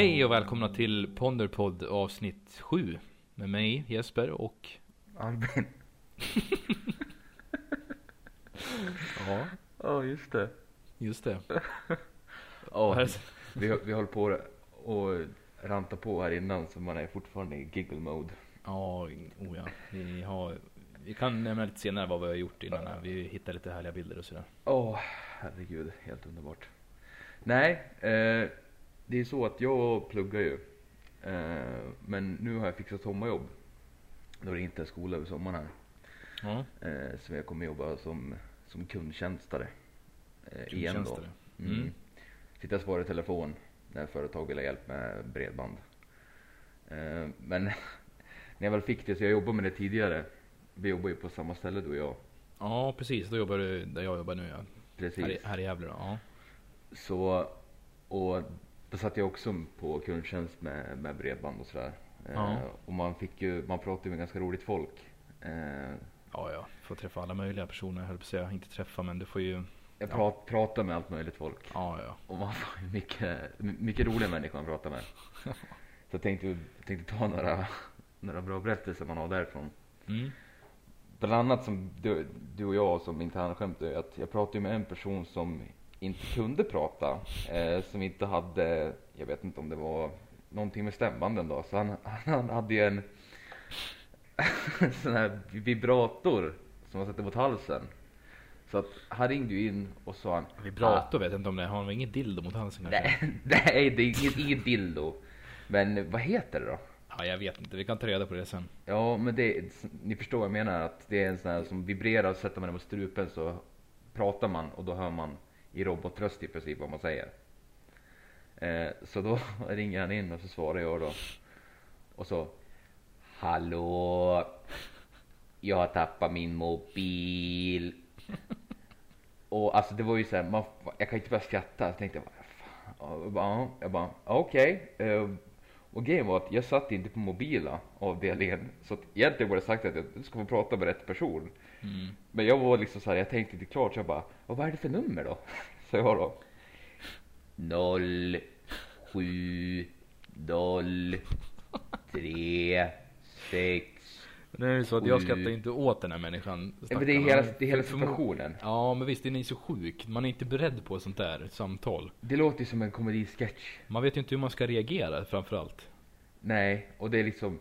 Hej och välkomna till Ponderpodd avsnitt 7 med mig Jesper och Albin. ja, Ja, just det. just det. Ja, Här- vi, vi höll på och ranta på här innan så man är fortfarande i giggle mode. Ja, oh ja. Vi, har, vi kan nämna lite senare vad vi har gjort innan. här. Vi hittar lite härliga bilder och sådär. Åh, herregud, helt underbart. Nej, eh, det är så att jag pluggar ju. Eh, men nu har jag fixat sommarjobb. Då det inte är skola över sommaren här. Ja, Eh, så jag kommer jobba som, som kundtjänstare. Eh, igen då. Mm. Mm. Sitta och svara i telefon när företag vill ha hjälp med bredband. Eh, men när jag väl fick det, så jag jobbade med det tidigare. Vi jobbar ju på samma ställe du och jag. Ja, precis. Då jobbar du där jag jobbar nu ja. Precis. Här, i- här i Gävle då. Ja. Så, och då satt jag också på kundtjänst med, med bredband och sådär. Eh, Ja. och man fick ju, man pratade med ganska roligt folk. Eh, Ja, ja. Får träffa alla möjliga personer, höll på att säga. Inte träffa, men du får ju... jag Ja. prat, pratade med allt möjligt folk. Ja, ja. Och man får ju mycket, mycket roliga människor man pratar med. Så jag tänkte, tänkte ta några, några bra berättelser man har därifrån. Mm. Bland annat som du, du och jag som internskämt är att jag pratade med en person som inte kunde prata. Eh, som inte hade, jag vet inte om det var någonting med stämbanden då. Så han, han hade ju en sån här vibrator som han satte mot halsen. Så att han ringde ju in och sa han Vibrator vet jag inte om det är. Har han ingen dildo mot halsen kanske? Nej, nej det är inget, inget dildo. Men vad heter det då? Ja, jag vet inte. Vi kan ta reda på det sen. Ja, men det, ni förstår vad jag menar. Att det är en sån här som vibrerar och sätter man den mot strupen så pratar man och då hör man i robotröst i princip vad man säger. Eh, så då ringer han in och så svarar jag då. Och så Hallå! Jag har tappat min mobil. Och alltså det var ju såhär, man, jag kan inte börja skratta. Jag tänkte bara, fan. Jag bara, jag bara okej. Eh, och grejen var att jag satt inte på mobila avdelningen. Så att egentligen borde jag sagt att jag ska få prata med rätt person. Mm. Men jag var liksom så här, jag tänkte inte klart så jag bara, "Och vad är det för nummer då? Så jag då. 0, 7, 0, 3, 6. Men det är ju så att jag skrattar inte åt den här människan. Ja, men det är hela, det är hela situationen. Ja, men visst, den är så sjuk. Man är inte beredd på sånt där samtal. Det låter ju som en komedisketch. Man vet ju inte hur man ska reagera framförallt. Nej, och det är liksom...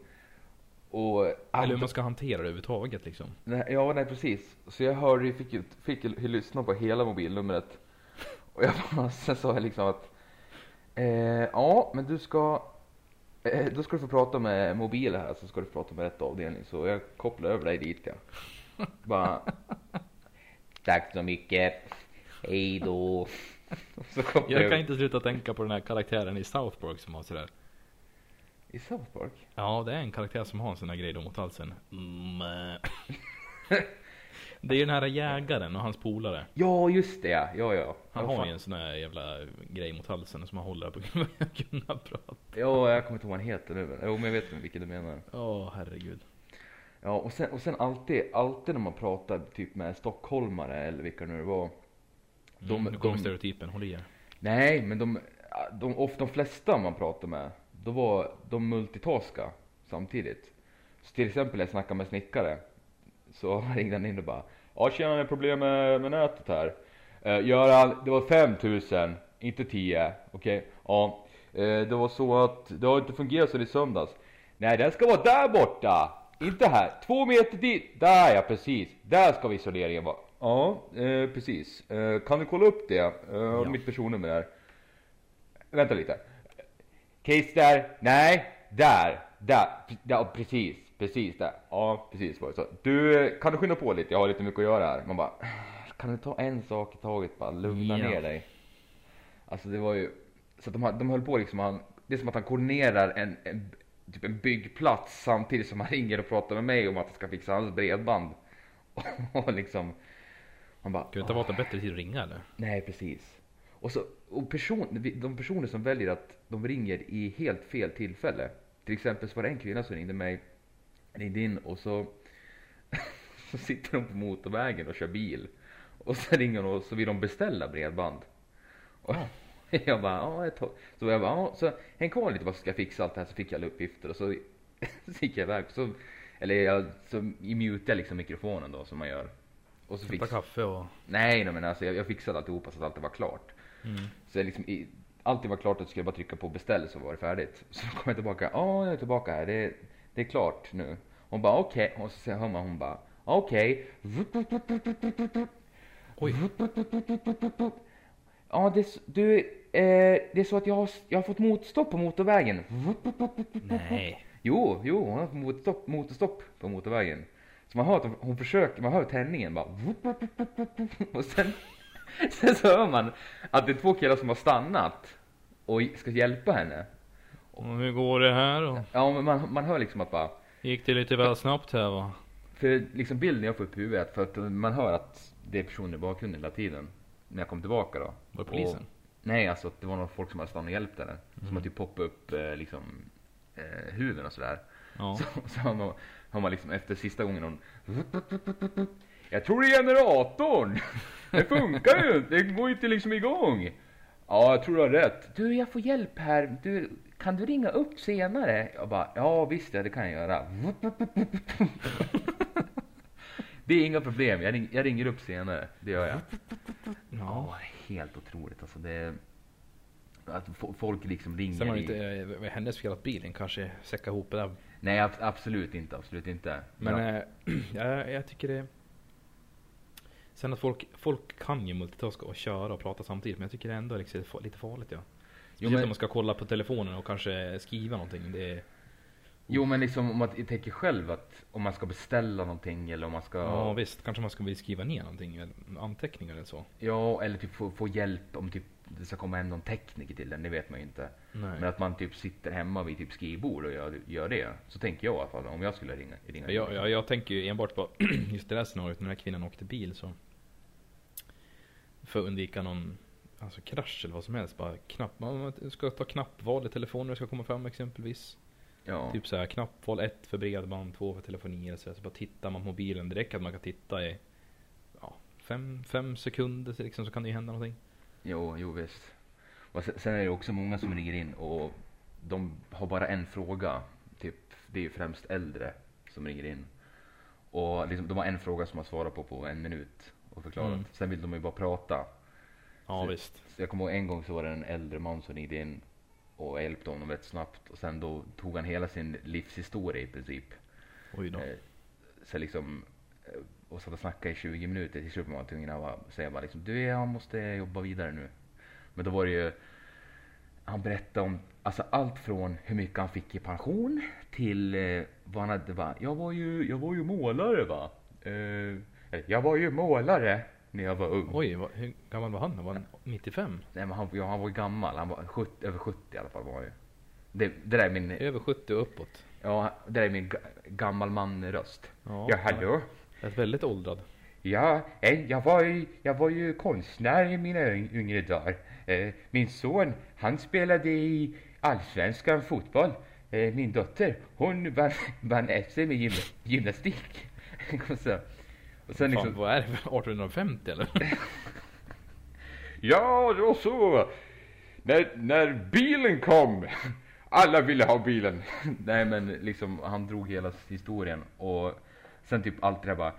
Och... Eller hur man ska hantera det överhuvudtaget liksom. Nej, ja, nej precis. Så jag hörde, fick, fick ju lyssna på hela mobilnumret. Och jag bara, sen sa jag liksom att eh, ja, men du ska eh, då ska du få prata med mobil här så ska du få prata med rätt avdelning. Så jag kopplar över dig dit ja. Bara, tack så mycket. Hej då. Jag kan inte sluta tänka på den här karaktären i South Park som har sådär. I South Park? Ja, det är en karaktär som har en sån här grej då mot halsen. Mm. eh. Det är ju den här jägaren och hans polare. Ja, just det ja. Ja, ja. Han Ja, har fan. ju en sån här jävla grej mot halsen som han håller på att kunna prata. Ja, jag kommer inte ihåg vad han heter nu. Jo, men jag vet vilken du menar. Åh, herregud. Ja, och sen, och sen alltid, alltid när man pratar typ med stockholmare eller vilka nu det var. De- Mm, nu kommer de- stereotypen, håll i er. Nej, men de, de, ofta de flesta man pratar med, då var de multitaska samtidigt. Så till exempel när jag snackade med snickare, så ringde han in och bara Ja tjena, det är problem med, med nätet här. Uh, Göran, det var 5000, inte 10, okej? Ja, eh, det var så att det har inte fungerat sen i söndags. Nej, den ska vara där borta! Inte här, två meter dit! Där ja, precis! Där ska isoleringen vara. Ja, eh, precis. Eh, kan du kolla upp det? Eh, Ja. Mitt personnummer där. Vänta lite. Case där? Nej, där. Där. Ja, precis. Precis där. Ja, precis var det så. Du, kan du skynda på lite? Jag har lite mycket att göra här. Man bara, kan du ta en sak i taget bara? Lugna Ja. ner dig. Alltså det var ju, så att de, de höll på liksom, han, det är som att han koordinerar en, en, typ en byggplats samtidigt som han ringer och pratar med mig om att han ska fixa hans bredband. Och liksom, han bara, Kan det inte ha varit en bättre tid att ringa eller? Nej, precis. Och, så, och person, de personer som väljer att de ringer i helt fel tillfälle. Till exempel så var det en kvinna som ringde mig, ringde in och så, så sitter de på motorvägen och kör bil. Och så ringer hon och så vill de beställa bredband. Och, jag bara, ja, ett tag. Så jag bara, ja, så häng kvar lite så ska jag fixa allt det här så fick jag alla uppgifter och så, så gick jag iväg. Så, eller jag, så mutade jag liksom mikrofonen då som man gör. Och så Hämta fix, kaffe och... nej, nej men alltså jag, jag fixade alltihopa så att allt var klart. Mm. Så liksom, i, allt var klart så skulle bara trycka på beställ så var det färdigt. Så kom jag tillbaka, ja jag är tillbaka här, det, det är klart nu. Hon bara okej, och så hör man hon bara okej. Oj. Ja, det, du, eh, det är så att jag har, jag har fått motstopp på motorvägen. Nej. Jo, jo, hon har fått motorstopp, motorstopp på motorvägen. Så man hör att hon, hon försöker, man hör tändningen bara. Och sen, sen så hör man att det är två killar som har stannat och ska hjälpa henne. Och hur går det här då? Ja, men man, man hör liksom att bara, Gick det lite väl snabbt här va? för liksom bilden jag får upp i huvudet, för att man hör att det är personer i bakgrunden hela tiden. När jag kom tillbaka då. Var det polisen? Och, nej, alltså att det var några folk som hade stannat och hjälpt henne. Som har typ poppat upp eh, liksom eh, huvuden och sådär. Ja. Så, så har, man, har man liksom efter sista gången hon Jag tror det är generatorn! Det funkar ju inte, det går ju inte liksom igång. Ja, jag tror du har rätt. Du, jag får hjälp här. Du, kan du ringa upp senare? Jag bara, ja visst ja, det kan jag göra. Det är inga problem, jag, ring, jag ringer upp senare. Det gör jag. Ja. Helt otroligt alltså. Det, att fo- folk liksom ringer Sen var det inte eh, vad hennes fel att bilen kanske säckade ihop det där. Nej, ab- absolut inte, absolut inte. Men ja. eh, jag, jag tycker det... Sen att folk, folk kan ju multitaska och köra och prata samtidigt. Men jag tycker det ändå är liksom lite farligt ja. Speciellt men- om man ska kolla på telefonen och kanske skriva någonting. Det är, Jo men liksom om man tänker själv att om man ska beställa någonting eller om man ska ja visst, kanske man ska vilja skriva ner någonting. Anteckningar eller så. Ja, eller typ få, få hjälp om typ det ska komma hem någon tekniker till den, det vet man ju inte. Nej. Men att man typ sitter hemma vid typ skrivbord och gör, gör det. Så tänker jag i alla fall om jag skulle ringa. ringa Jag, jag, jag tänker ju enbart på just det där scenariot när den här kvinnan åkte bil så. För att undvika någon alltså krasch eller vad som helst. Bara knapp, man ska ta knappval i det ska komma fram exempelvis. Ja. Typ så här knappval 1 för bredband, 2 för telefoni så, här. så bara tittar man på mobilen direkt att man kan titta i ja, fem, fem sekunder så liksom så kan det ju hända någonting. Jo, jo visst. Och sen, sen är det också många som ringer in och de har bara en fråga. Typ, det är ju främst äldre som ringer in. Och liksom, de har en fråga som man svarar på på en minut och förklarat. Mm. Sen vill de ju bara prata. Ja Så- visst. Så jag kommer ihåg en gång så var det en äldre man som ringde in och hjälpte honom rätt snabbt. Och sen då tog han hela sin livshistoria i princip. Oj då. Eh, så liksom, eh, och satt och snackade i 20 minuter. Till slut var man tvungen att säga bara liksom, du jag måste jobba vidare nu. Men då var det ju, han berättade om alltså allt från hur mycket han fick i pension till eh, vad han hade, va? jag var ju, jag var ju målare va. Eh, jag var ju målare när jag var ung. Oj, vad, hur gammal var han? Var han 95? Nej men han, ja, han var gammal, han var 70, över 70 i alla fall var han ju. Det, det där är min, Över 70 och uppåt. ja det där är min ga, gammal man röst. Ja, Ja hallå? Ett väldigt åldrad. Ja, jag var ju, jag var ju konstnär i mina yng- yngre dagar. Eh, min son, han spelade i allsvenskan fotboll. Eh, min dotter, hon vann, vann SM i gym, gymnastik. så, sen Fan, liksom, vad är det? 1850 eller? ja, det var så. När, när bilen kom, alla ville ha bilen. Nej men liksom, han drog hela historien och sen typ allt det där bara.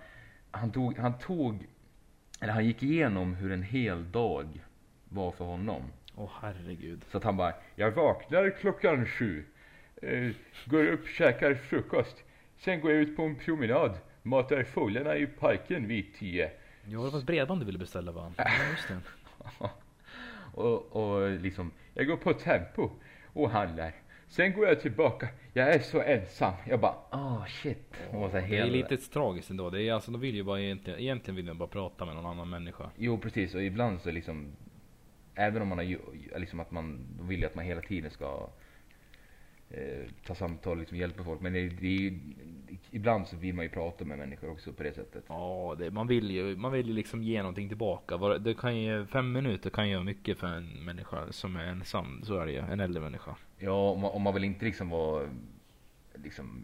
Han tog, han tog, eller han gick igenom hur en hel dag var för honom. Åh herregud. Så att han bara, jag vaknar klockan sju, eh, går upp, käkar frukost, sen går jag ut på en promenad, matar fåglarna i parken vid tio. Ja, det var ett bredband du ville beställa va? Ja, just det. och, och liksom, jag går på Tempo och handlar. Sen går jag tillbaka, jag är så ensam. Jag bara, ah shit. Och så här Det är lite tragiskt ändå. Det är alltså, de vill ju bara egentligen, egentligen vill de bara prata med någon annan människa. Jo precis, och ibland så liksom, även om man har liksom att man, de vill att man hela tiden ska eh, ta samtal, liksom hjälpa folk. Men det, det är ju, ibland så vill man ju prata med människor också på det sättet. Ja, det, man vill ju, man vill ju liksom ge någonting tillbaka. Var- Det kan ju, fem minuter kan göra mycket för en människa som är ensam. Så är det ju. En äldre människa. Ja, om man, om man vill inte liksom vara, liksom,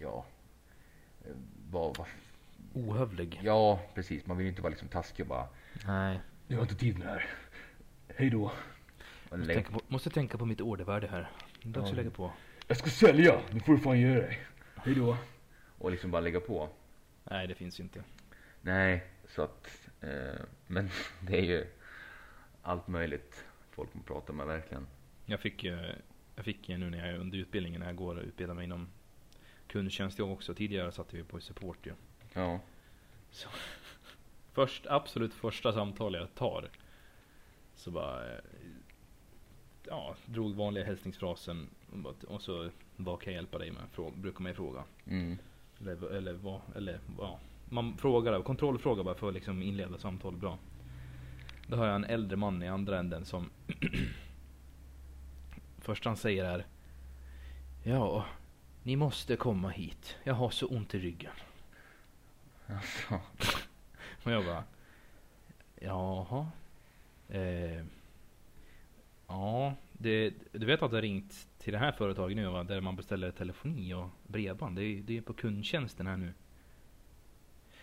ja, vara, vara Ohövlig. Ja, precis. Man vill ju inte vara liksom taskig och bara Nej. Jag har inte tid med det här. Hej då. Måste tänka, på, måste tänka på mitt ordervärde här. Dags Ja. att lägga på. Jag ska sälja, nu får du fan göra det. Hejdå. och liksom bara lägga på. Nej, det finns ju inte. Nej, så att, eh, men det är ju allt möjligt folk man pratar med verkligen. Jag fick, eh, jag fick eh, nu när jag är under utbildningen, när jag går och utbildar mig inom kundtjänst jag också. Tidigare satt vi på support ju. Ja, Först, absolut första samtal jag tar. Så bara, eh, ja, drog vanliga hälsningsfrasen. Och så, vad kan jag hjälpa dig med? Frå, brukar man ju fråga. mm. Eller, eller vad, eller ja. Man frågar, kontrollfråga bara för att liksom inleda samtal bra. Då har jag en äldre man i andra änden som Först han säger är Ja, ni måste komma hit. Jag har så ont i ryggen. Alltså, Och jag bara Jaha. Eh, ja, det, du vet att det har ringt till det här företaget nu va? Där man beställer telefoni och bredband. Det är, det är på kundtjänsten här nu.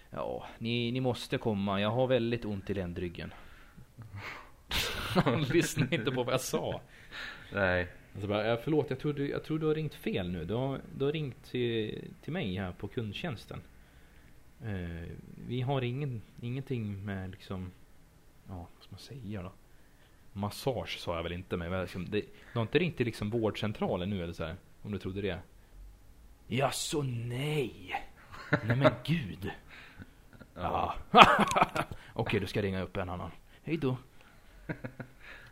Ja, ni, ni måste komma. Jag har väldigt ont i ländryggen. Han lyssnade inte på vad jag sa. nej. Alltså bara, "Ja, förlåt, jag tror, du, jag tror du har ringt fel nu. Du har, du har ringt till, till mig här på kundtjänsten. Eh, vi har ingen, ingenting med liksom, ja vad ska man säga då? Massage sa jag väl inte men liksom, det, du har inte ringt till liksom vårdcentralen nu eller så här, Om du trodde det? Jaså nej! Nej men gud! Ja. Okej, då ska ringa upp en annan. Hej då.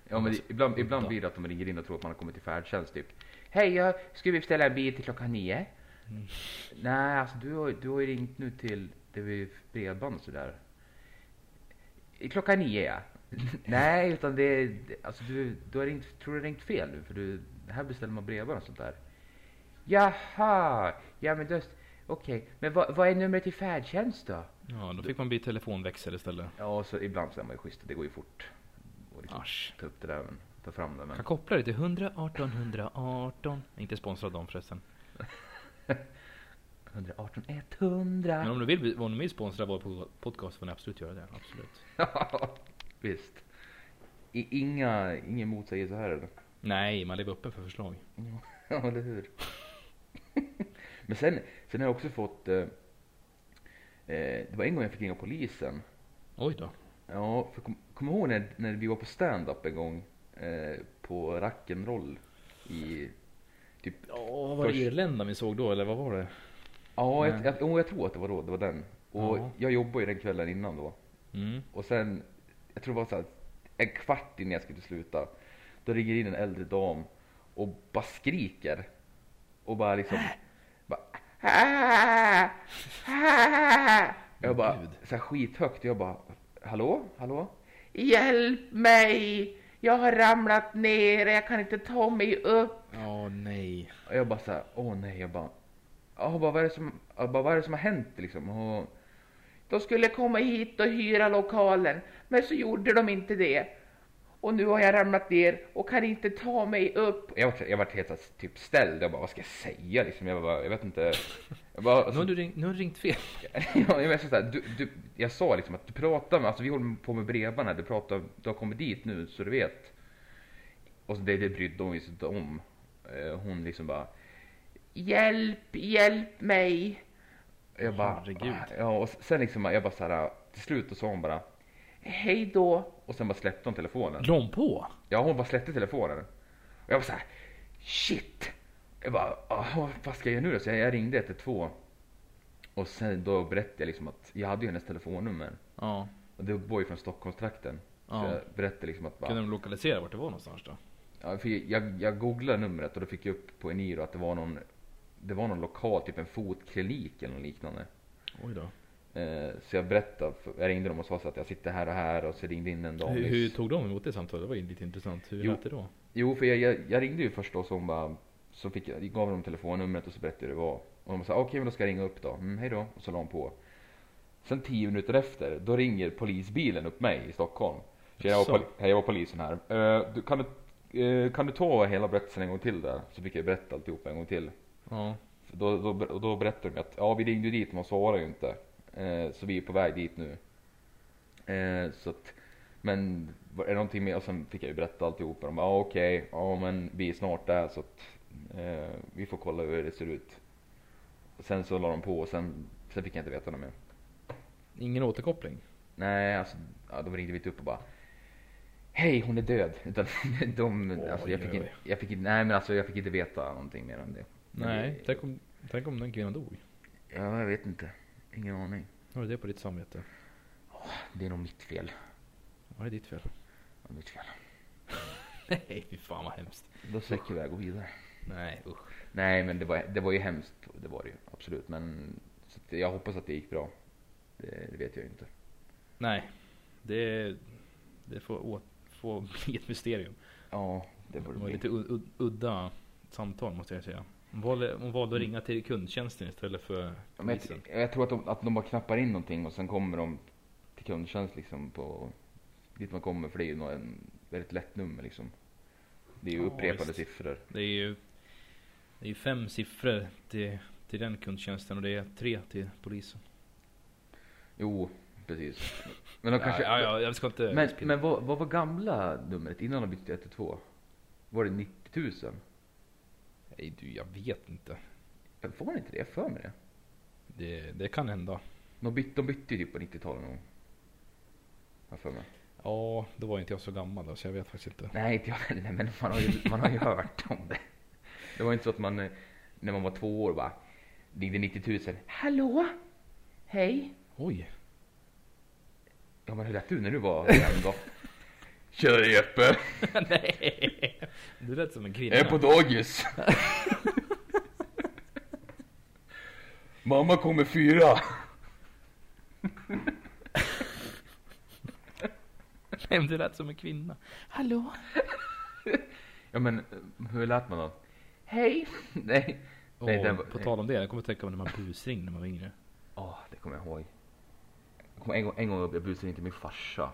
Ja men det- ibland, ibland blir det att de ringer in och tror att man har kommit till färdtjänst typ. Hej, jag skulle beställa en bil till klockan nio. Mm. Nej, alltså du har, du har ju ringt nu till det vid bredband och sådär. Klockan nio ja. Nej, utan det är, alltså du, du har ringt, tror du har ringt fel nu för du, här beställer man bredband och sånt där. Jaha, ja men då, okej, men vad, vad är numret till färdtjänst då? Ja, då fick man bli telefonväxel istället. Ja, så ibland så är man ju schysst, det går ju fort. Och liksom Asch. ta upp det där, men, ta fram det men. Kan koppla det till 118 118. Inte sponsrad dem förresten. 118 100. Men om du vill, om du vill sponsra vår po- podcast får ni absolut göra det. Absolut. Visst. I, inga, ingen motsägelse här eller? Nej, man lever öppen för förslag. Ja, eller hur? Men sen, sen har jag också fått... Eh, eh, det var en gång jag fick ringa polisen. Oj då. Ja, för kom, kom ihåg när, när vi var på stand-up en gång? Eh, på Rock'n'Roll i typ... Ja, var det Först- Irländan vi såg då eller vad var det? Ja, jag, jag, jag tror att det var då, det var den. Och Ja. jag jobbade ju den kvällen innan då. Mm. Och sen, jag tror det var så här, en kvart innan jag skulle sluta. Då ringer in en äldre dam och bara skriker. Och bara liksom, bara! Jag bara, så här skithögt. Jag bara, hallå, hallå? Hjälp mig! Jag har ramlat ner, jag kan inte ta mig upp. Ja, nej. Och jag bara så här, åh nej, jag bara, ja, bara, vad, är det som, bara, vad är det som har hänt liksom? Och, de skulle komma hit och hyra lokalen, men så gjorde de inte det. Och nu har jag ramlat ner och kan inte ta mig upp. Jag var, jag var helt typ ställd, jag bara, vad ska jag säga liksom? Jag bara, jag vet inte. Jag bara, Nu alltså, har du ringt, nu har du ringt fel. ja, jag, så här, du, du, jag sa liksom att du pratar med, alltså vi håller på med bredband här, du pratar, du har kommit dit nu så du vet. Och så det, det brydde hon sig inte om. Eh, Hon liksom bara Hjälp, hjälp mig. Jag bara, Herregud. ja och sen liksom, jag bara så här, till slut då sa hon bara Hej då. Och sen bara släppte hon telefonen. Lång på? Ja, hon bara släppte telefonen. Och jag var så här, shit. Jag bara, "Ah, vad ska jag göra nu då? Så jag, jag ringde 112. Och sen då berättade jag liksom att jag hade ju hennes telefonnummer. Ja. Och det var ju från Stockholmstrakten. Så Ja. jag berättade liksom att Kunde bara, de lokalisera vart det var någonstans då? ja, för jag, jag googlade numret och då fick jag upp på Eniro att det var någon, det var någon lokal, typ en fotklinik eller något liknande. Oj då. Eh, så jag berättade, för, jag ringde dem och sa så att jag sitter här och här och så ringde in en dam. Hur, hur tog de emot det samtalet? Det var lite intressant. Hur Jo. lät det då? Jo, för jag, jag, jag ringde ju först då så hon bara, så fick jag, gav dem telefonnumret och så berättade jag hur det var. Och de sa okej men då ska jag ringa upp då, mm, hej då. Och så la hon på. Sen tio minuter efter, då ringer polisbilen upp mig i Stockholm. Så jag, var, poli- jag var polisen här. Eh, du, kan, du, eh, kan du ta hela berättelsen en gång till där? Så fick jag berätta alltihop en gång till. Ja. Då, då, då berättade de att ja, vi ringde dit men man svarade ju inte. Eh, så vi är på väg dit nu. Eh, så att Men är det någonting mer? Och sen fick jag ju berätta alltihopa. De bara, ah, okej, ja men vi är snart där så att eh, vi får kolla hur det ser ut. Och sen så la de på och sen, sen fick jag inte veta något mer. Ingen återkoppling? Nej, alltså ja, de ringde inte upp och bara Hej, hon är död. Utan de, alltså, jag, fick inte, jag fick inte, nej men alltså jag fick inte veta någonting mer om det. Nej, tänk om, tänk om den kvinnan dog. Ja, jag vet inte. Ingen aning. Har du det på ditt samvete? Det är nog mitt fel. Ja, det är ditt fel. Ja, mitt fel. Nej, fy fan vad hemskt. Då sträcker iväg och vidare. Nej, usch. Nej, men det var, det var ju hemskt. Det var det ju, absolut. Men jag hoppas att det gick bra. Det, det vet jag inte. Nej, det, det får, å, får bli ett mysterium. Ja, det får Det det var bli. lite udda samtal måste jag säga. Hon valde, hon valde att ringa till kundtjänsten istället för Ja, polisen. jag, jag tror att de, att de bara knappar in någonting och sen kommer de till kundtjänst liksom på dit man kommer för det är ju en väldigt lätt nummer liksom. Det är ju Ja, upprepade visst. siffror. Det är ju det är fem siffror till, till den kundtjänsten och det är tre till polisen. Jo, precis. Men de kanske... ja, ja, jag ska inte... Men, men vad, vad var gamla numret innan de bytte till 112? Var det 90 000? Nej du, jag vet inte. Var det inte det? Jag för mig det. Det, det kan hända. De bytte, de bytte ju typ på 90-talet nog. Har för mig. Ja, då var inte jag så gammal då, så jag vet faktiskt inte. Nej, inte jag heller, men man har, ju, man har ju hört om det. Det var inte så att man, när man var två år bara, ringde 90 000. Hallå? Hej? Oj! Ja men hur lät du när du var en då? Tjena Jeppe! Nej! Du lät som en kvinna. Jag är på dagis. Mamma kommer fyra. Nej, men du lät som en kvinna. Hallå? Ja men eh, hur lät man då? Hej! Nej. Och Nej, den var- på tal om det, jag kommer tänka på när man busringde när man var yngre. Ja, det kommer jag ihåg. Jag kommer en gång, en gång jag busade in till min farsa.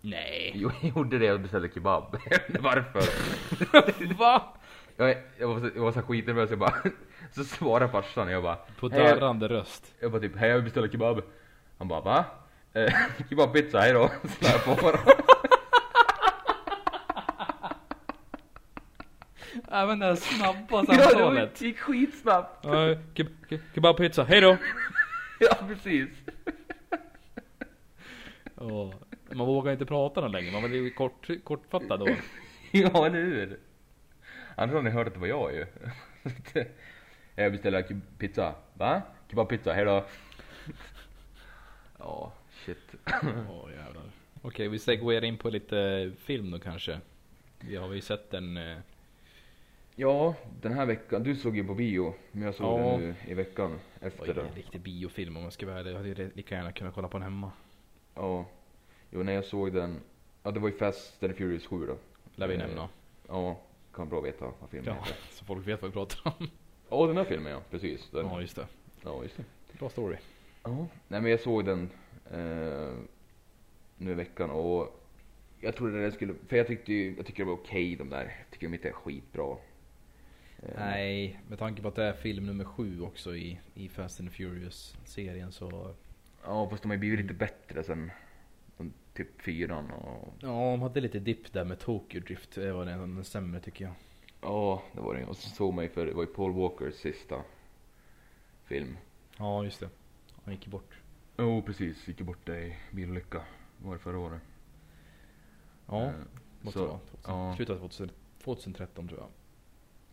Nej! Jo, jag gjorde det och beställde kebab. Varför? Va? Jag, jag var så, jag var så skitnervös, jag bara, så svarade farsan och jag bara, På darrande röst. jag bara typ, hej jag vill beställa kebab. Han bara, va? Eh, kebabpizza, hejdå. Så jag på honom. Även det här snabba Ja, det samtalet. gick skitsnabbt. Ja, ke- ke- Kebabpizza, hejdå! Ja, precis. Åh, Man vågar inte prata någon längre, man var lite kort, kortfattad då. Ja, eller hur? Annars har ni hört att det var jag ju. Jag beställer pizza. Va? Kebabpizza, hejdå. Ja, shit. Åh jävlar. Okej, vi segwayar in på lite film då kanske. Vi har ju sett den. Eh, Ja, den här veckan. Du såg ju på bio. Men jag såg Ja. den nu i veckan var efter. ju det. en riktig biofilm om man ska vara ärlig. Jag hade ju lika gärna kunnat kolla på den hemma. Ja. Jo, när jag såg den. Ja, det var ju Fast and Furious 7 då. Lär vi Eh, nämna. Ja, kan bra veta vad filmen Ja, heter. så folk vet vad vi pratar om. Ja, den här filmen ja. Precis. Den. Ja, just det. Ja, just det. Bra story. Ja. Nej, men jag såg den eh, nu i veckan och jag trodde den skulle, för jag tyckte ju, jag tycker det var okej de där. Jag tycker de inte är skitbra. Eh, Nej, med tanke på att det är film nummer sju också i, i Fast and Furious-serien så... Ja, fast de har ju blivit lite bättre sen typ fyran och Ja, de hade lite dipp där med Tokyo Drift. Det var den, sämre tycker jag. Ja, det var det. Och så såg man ju för det var ju Paul Walkers sista film. Ja, just det. Han gick ju bort. Jo, oh, precis. Gick ju bort i bilolycka. Var det förra året? Ja, Eh, måste så- det vara. 2000, ja. Slutet av 2000, 2013 tror jag.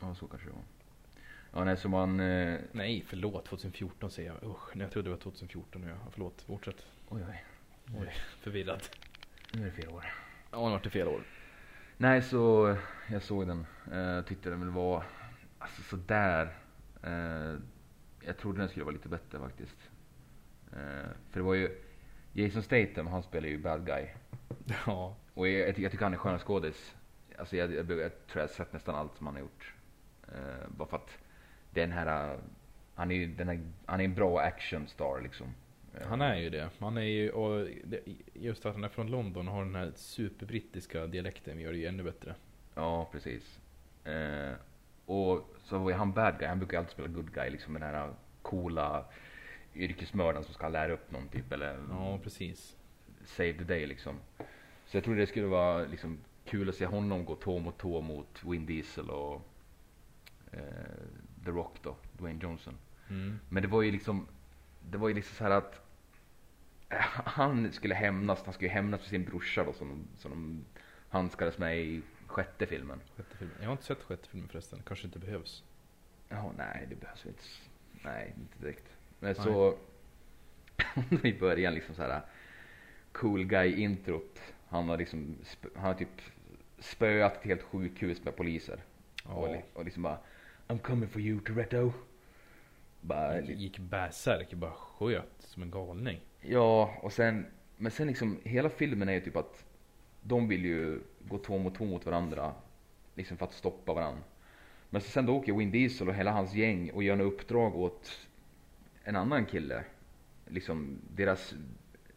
Ja, så kanske det var. Ja, nej, så man... Eh, Nej, förlåt. 2014 säger jag. Usch, nej, jag trodde det var 2014 nu. Ja. Förlåt, fortsätt. oj, oj. Oj, förvirrad. Nu är det fel år. Ja, det vart det fel år. Nej, så jag såg den. Eh, tyckte den väl var alltså sådär. Eh, jag trodde den skulle vara lite bättre faktiskt. Eh, för det var ju Jason Statham, han spelar ju bad guy. Ja, Och jag, jag, ty- jag tycker han är skön skådis. Alltså jag, jag, jag, tror jag har sett nästan allt som han har gjort. Eh, bara för att den här, han är ju den här, han är en bra actionstar liksom. Han är ju det. Han är ju, och just att han är från London och har den här superbrittiska dialekten gör det ju ännu bättre. Ja, precis. Eh, och så var ju han bad guy, han brukar ju alltid spela good guy liksom. Den här coola yrkesmördaren som ska lära upp någon typ eller Ja, precis. save the day liksom. Så jag tror det skulle vara liksom kul att se honom gå tå mot tå mot Vin Diesel och eh, The Rock då, Dwayne Johnson. Mm. Men det var ju liksom, det var ju liksom så här att han skulle hämnas, han skulle hämnas för sin brorsa då som, som de handskades med i sjätte filmen. Sjätte filmen. Jag har inte sett sjätte filmen förresten. Kanske inte behövs. Ja, nej det behövs inte. Nej, inte direkt. Men så i början liksom så här cool guy introt. Han har liksom, han har typ spöat ett helt sjukhus med poliser. Och, li- och liksom bara I'm coming for you Toretto. Bara, Gick, bärsärk, bara sköt som en galning. Ja, och sen, men sen liksom hela filmen är ju typ att de vill ju gå två mot två mot varandra. Liksom för att stoppa varandra. Men så sen då åker Vin Diesel och hela hans gäng och gör en uppdrag åt en annan kille. Liksom deras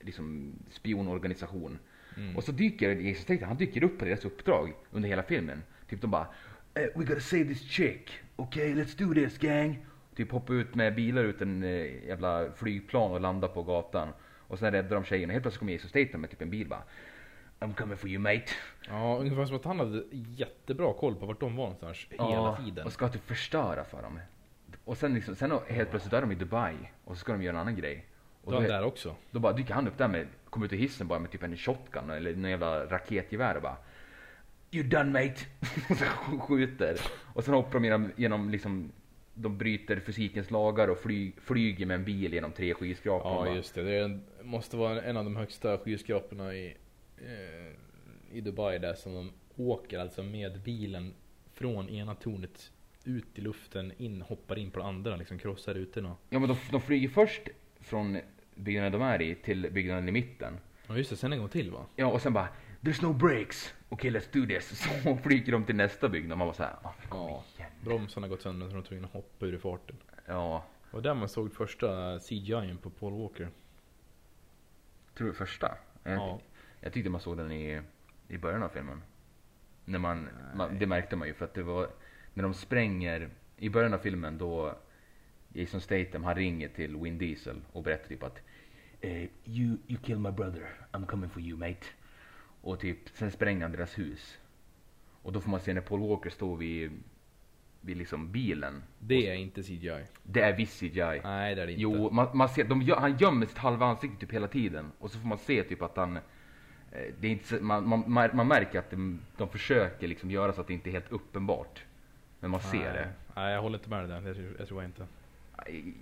liksom spionorganisation. Mm. Och så dyker Jason Statham, han dyker upp på deras uppdrag under hela filmen. Typ de bara eh, We gotta save this chick. Okay, let's do this gang. Typ hoppa ut med bilar ut en eh, jävla flygplan och landa på gatan. Och sen räddar de tjejen och helt plötsligt kommer Jason Statham med typ en bil bara I'm coming for you mate. Ja, ungefär som att han hade jättebra koll på vart de var någonstans hela Ja, tiden. Och ska typ förstöra för dem. Och sen liksom, sen helt plötsligt är de i Dubai. Och så ska de göra en annan grej. Och Då då, där också. då bara dyker han upp där med, kommer ut ur hissen bara med typ en shotgun eller någon jävla raketgevär och bara You done mate! och så skjuter. Och sen hoppar de genom, genom liksom, de bryter fysikens lagar och fly, flyger med en bil genom tre skyskrapor. Ja, just det. Det en, måste vara en av de högsta skyskraporna i, eh, i Dubai där som de åker alltså med bilen från ena tornet ut i luften, in, hoppar in på det andra, liksom krossar rutorna. Ja men de, de flyger först från byggnaden de är i till byggnaden i mitten. Ja just det, sen en gång till va? Ja och sen bara There's no brakes. Okej let's do this. Så flyger de till nästa byggnad. Man såhär, ah, kom Ja. Bromsarna har gått sönder så de är tvungna att hoppa ur farten. Ja, Och där man såg första CGI på Paul Walker. tror du första? Jag, Ja. jag tyckte man såg den i, i början av filmen. När man, man, det märkte man ju för att det var, när de spränger, i början av filmen då Jason Statham han ringer till Vin Diesel och berättar typ att eh, you, you killed my brother, I'm coming for you mate. Och typ, sen spränger han deras hus. Och då får man se när Paul Walker står vid, vid liksom bilen. Det är inte CGI. Det är viss CGI. Nej det är det inte. Jo, man, man ser, de, han gömmer sitt halva ansikte typ hela tiden. Och så får man se typ att han, eh, det är inte, man, man, man märker att de, de försöker liksom göra så att det inte är helt uppenbart. Men man ser Nej. det. Nej jag håller inte med dig där. Tror, jag tror jag inte.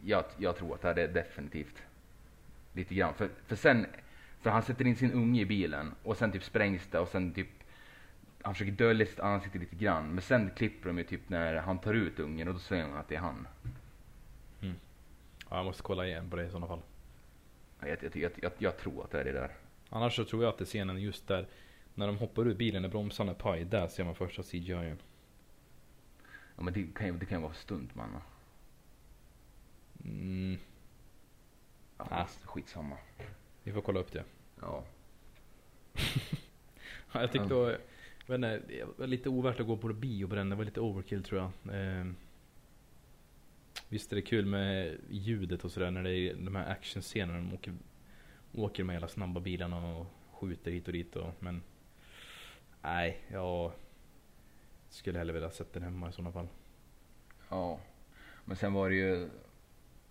Jag, jag tror att det är definitivt lite grann. För, för sen, för han sätter in sin unge i bilen och sen typ sprängs det och sen typ han försöker dölja sitt ansikte lite grann. Men sen klipper de ju typ när han tar ut ungen och då säger han att det är han. Ja, jag måste kolla igen på det i sådana fall. Jag, jag, jag, jag, tror att det är det där. Annars så tror jag att det är scenen just där när de hoppar ur bilen när bromsarna är paj. Där ser man första CGI. Ja men det kan ju, det kan vara stuntman. Mm, Ja, Ah. Skitsamma. vi får kolla upp det. Ja. Ja, jag tyckte jag vet inte, det var lite ovärt att gå på bio på den. Det var lite overkill tror jag. Eh, visst är det kul med ljudet och sådär när det är de här actionscenerna. De åker, åker med hela snabba bilarna och skjuter hit och dit. Och, men nej, jag skulle hellre vilja sett den hemma i sådana fall. Ja. Men sen var det ju,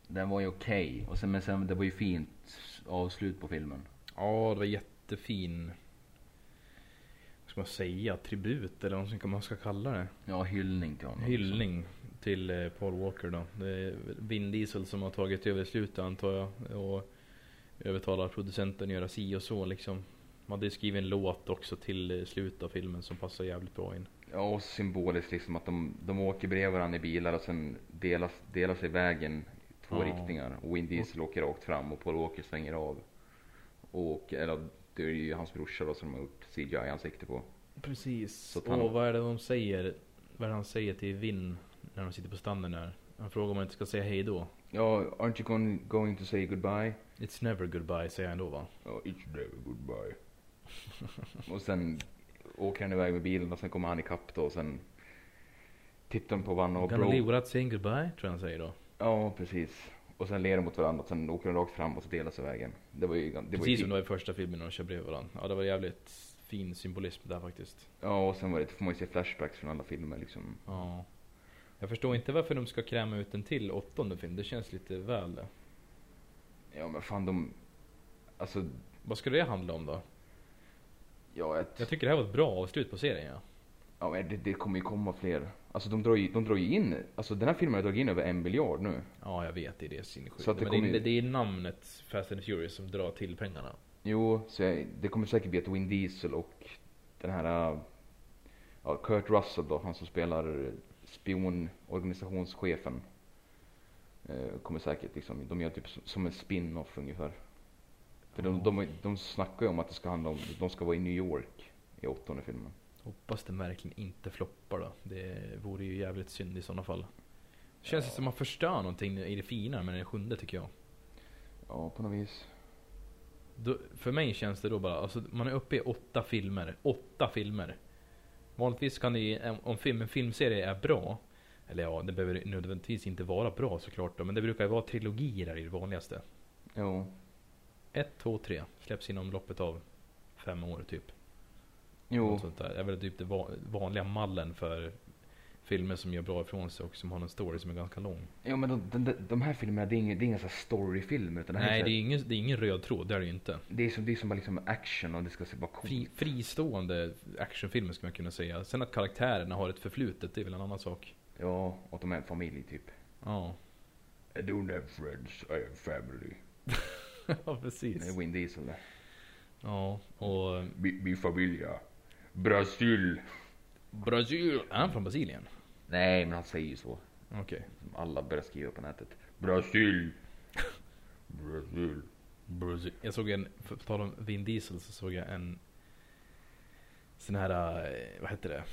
den var ju okej. Och sen, men sen, det var ju fint avslut på filmen. Ja, det var jättefin vad ska man säga, tribut eller vad man ska kalla det. Ja, hyllning till honom. Hyllning till eh, Paul Walker då. Det är Vin Diesel som har tagit över slutet antar jag. Och övertalar producenten att göra si och så liksom. Man hade skrivit en låt också till eh, slutet av filmen som passar jävligt bra in. Ja, och symboliskt liksom att de, de åker bredvid varandra i bilar och sen delas, delar sig vägen i två Ja. riktningar. Och Vin Diesel åker rakt fram och Paul Walker svänger av. Och, eller det är ju hans brorsa då som har gjort CGI-ansikte på. Precis. Han- Och vad är det de säger? Vad är det han säger till Vin när de sitter på standen där? Han frågar om man inte ska säga hej då. Ja, aren't you going, going to say goodbye? It's never goodbye säger han då va? Ja, it's never goodbye. och sen åker han iväg med bilen och sen kommer han ikapp då och sen tittar de på varandra och Gonna leave without saying goodbye tror jag han säger då. Ja, precis. Och sen ler de mot varandra och sen åker de rakt fram och så delas vägen. Det var ju, det var ju Precis som det var i första filmen när de kör bredvid varandra. Ja det var jävligt fin symbolism där faktiskt. Ja, och sen var det, får man ju se flashbacks från alla filmer liksom. Ja. Jag förstår inte varför de ska kräma ut en till åttonde film. Det känns lite väl. Ja men fan de, alltså, Vad ska det handla om då? ja, ett, Jag tycker det här var ett bra avslut på serien ja. ja det, det kommer ju komma fler. Alltså de drar ju, de drar ju in, alltså den här filmen har dragit in över en biljard nu. Ja, jag vet. Det är det sinnessjukt. Att det Men det, kommer är- ju- det är namnet Fast and Furious som drar till pengarna. Jo, så jag, det kommer säkert bli ett Vin Diesel och den här, ja, Kurt Russell då, han som spelar spionorganisationschefen. Eh, kommer säkert liksom, de gör typ som- en spin-off ungefär. För de, de, de snackar ju om att det ska handla om, de ska vara i New York i åttonde filmen. Hoppas det verkligen inte floppar då. Det vore ju jävligt synd i sådana fall. Känns det som att man förstör någonting i det fina med den sjunde tycker jag. Ja, på något vis. Då, för mig känns det då bara, alltså man är uppe i åtta filmer. Åtta filmer. Vanligtvis kan det ju, om- film, en filmserie är bra, eller ja, det behöver nödvändigtvis inte vara bra såklart då, men det brukar ju vara trilogier är det vanligaste. Jo. Ett, två, tre. Släpps inom loppet av fem år typ. Jo. Där. Det är väl typ det va- vanliga mallen för filmer som gör bra ifrån sig och som har en story som är ganska lång. Jo men de, de, de här filmerna, det är inga, det är inga så här storyfilmer utan det här Nej, är, det är, här- ingen, det är ingen röd tråd, det är det ju inte. det är som, det är som bara liksom action och det ska se bara coolt Fri, fristående actionfilmer skulle man kunna säga. Sen att karaktärerna har ett förflutet, det är väl en annan sak. Ja, och de är en familj typ. Ja, I don't have friends, I have family. ja Det är precis. Vin Diesel det. Ja, och Mi, mi familja. Brasil. Brasil. Är han från Brasilien? Nej, men han säger ju så. Okej. Som alla börjar skriva på nätet. Brasil. Brasil. Brasil. Jag såg en, för på tal om Vin Diesel så såg jag en sån här, eh, vad heter det?